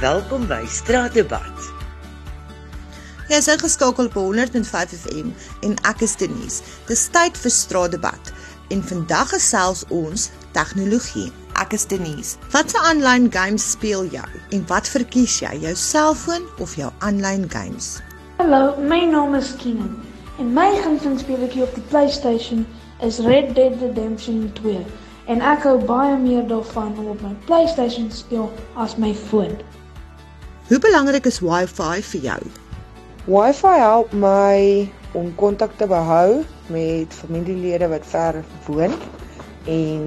Welkom by Straatdebat. Jy is ingeskakel op 100.5 FM en ek is Denise. Dis tyd vir Straatdebat en vandag gesels ons tegnologie. Ek is Denise. Watse aanlyn games speel jy en wat verkies jy, jou selfoon of jou aanlyn games? Hallo, my naam is Keenan. En my gunsteling speletjie op die PlayStation is Red Dead Redemption 2 en ek hou baie meer daarvan om op my PlayStation te speel as my foon. Hoe belangrik is Wi-Fi vir jou? Wi-Fi help my om kontak te behou met familielede wat ver woon en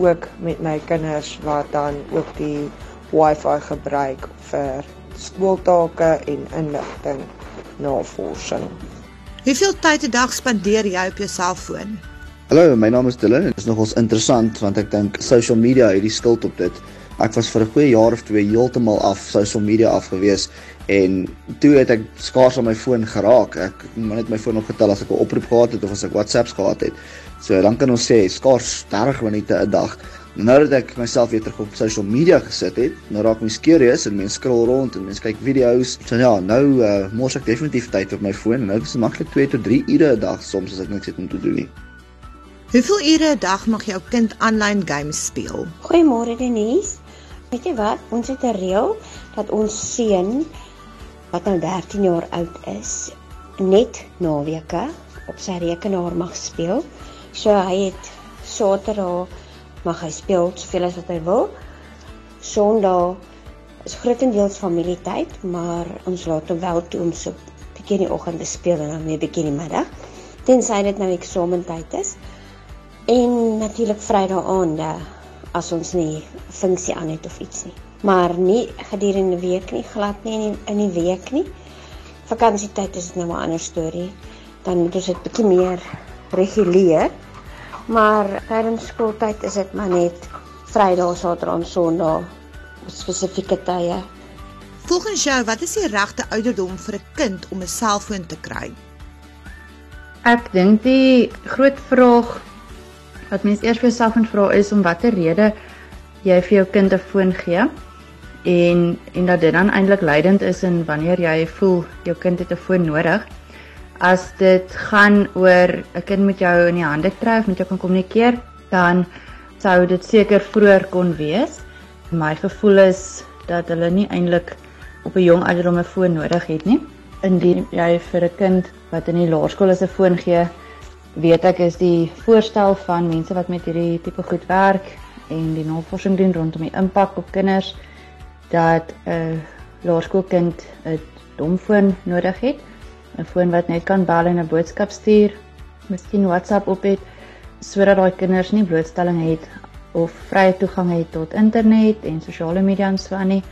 ook met my kinders wat dan ook die Wi-Fi gebruik vir skooltake en inligting navorsing. Hoeveel tyd 'n dag spandeer jy op jou selfoon? Hallo, my naam is Dylan en dit is nogals interessant want ek dink social media het die skuld op dit. Ek was vir 'n goeie jaar of twee heeltemal af social media af gewees en toe het ek skaars aan my foon geraak. Ek moet net my foon opgetel as ek 'n oproep gehad het of as ek WhatsApps gehad het. So dan kan ons sê skaars 30 minute 'n dag. Nou dat ek myself weer terug op social media gesit het, nou raak my curious en mens scroll rond en mens kyk video's. So ja, nou uh, mors ek definitief tyd op my foon en nou is dit maklik 2 tot 3 ure 'n dag soms as ek niks het om te doen nie. Hoeveel ure 'n dag mag jou kind aanlyn games speel? Goeiemôre Denise. Weet jy wat? Ons het 'n reël dat ons seun wat nou 13 jaar oud is, net naweke op sy rekenaar mag speel. So hy het Saterdag mag hy speel soveel as wat hy wil. Sondag is grootendeels familietyd, maar ons laat hom wel toe om so 'n bietjie in die oggend te speel en dan weer 'n bietjie in die middag. Tensy dit nou eksamentyd is. En natuurlik Vrydag aande as ons nie funksie aan het of iets nie. Maar nie gedurende die week nie, glad nie in die, in die week nie. Vakansietyd is dit nou 'n ander storie. Dan moet ons dit bietjie meer reguleer. Maar tydens skooltyd is dit maar net Vrydag, Saterdag en Sondag spesifieke tye. Volgens jou, wat is die regte ouderdom vir 'n kind om 'n selfoon te kry? Ek dink die groot vraag wat mens eers vir jouself moet vra is om watter rede jy vir jou kind 'n foon gee en en dat dit dan eintlik leidend is in wanneer jy voel jou kind het 'n foon nodig. As dit gaan oor 'n kind met jou in die hande kry of met jou kan kommunikeer, dan sou dit seker vroeër kon wees. My gevoel is dat hulle nie eintlik op 'n jong ouderdom 'n foon nodig het nie. Indien jy vir 'n kind wat in die laerskool is 'n foon gee, weet ek is die voorstel van mense wat met hierdie tipe goed werk en die navorsing doen rondom die impak op kinders dat 'n laerskoolkind 'n domfoon nodig het, 'n foon wat net kan bel en 'n boodskap stuur, miskien WhatsApp op het sodat daai kinders nie blootstelling het of vrye toegang het tot internet en sosiale media en so aan nie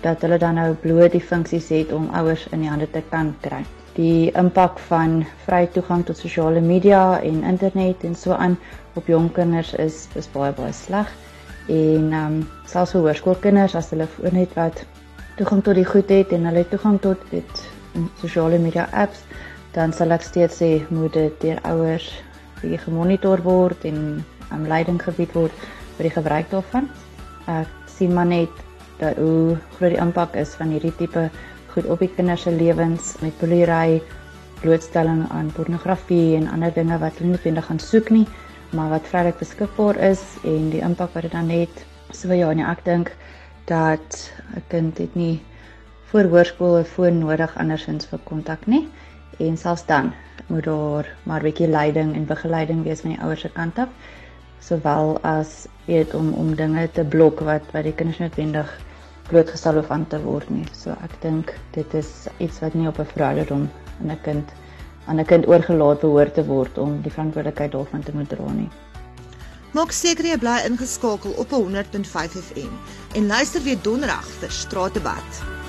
dat hulle dan nou bloot die funksies het om ouers in die hande te kan kry die impak van vrye toegang tot sosiale media en internet en so aan op jong kinders is is baie baie sleg. En ehm um, selfs vir hoërskoolkinders as hulle net wat toegang tot die goed het en hulle toegang tot dit sosiale media apps, dan sal ek steeds sê moet dit deur ouers bietjie gemonitor word en aan um, leiding gebied word vir die gebruik daarvan. Ek sien maar net dat hoe groot die impak is van hierdie tipe goed op die kinders se lewens met polery, blootstelling aan pornografie en ander dinge wat hulle nie noodwendig gaan soek nie, maar wat vrylik beskikbaar is en die impak wat dit dan het. So ja, nee, ek dink dat 'n kind het nie voor hoërskool 'n foon nodig andersins vir kontak nie. En selfs dan moet daar maar 'n bietjie leiding en begeleiding wees van die ouers se kant af, sowel as weet om om dinge te blok wat wat die kinders noodwendig blootgestel of aan te word nie. So ek dink dit is iets wat nie op 'n vrouderdom aan 'n kind aan 'n kind oorgelaat behoort te word om die verantwoordelikheid daarvan te moet dra nie. Maak seker jy bly ingeskakel op 100.5 FM en luister weer donderdag vir Straatdebat.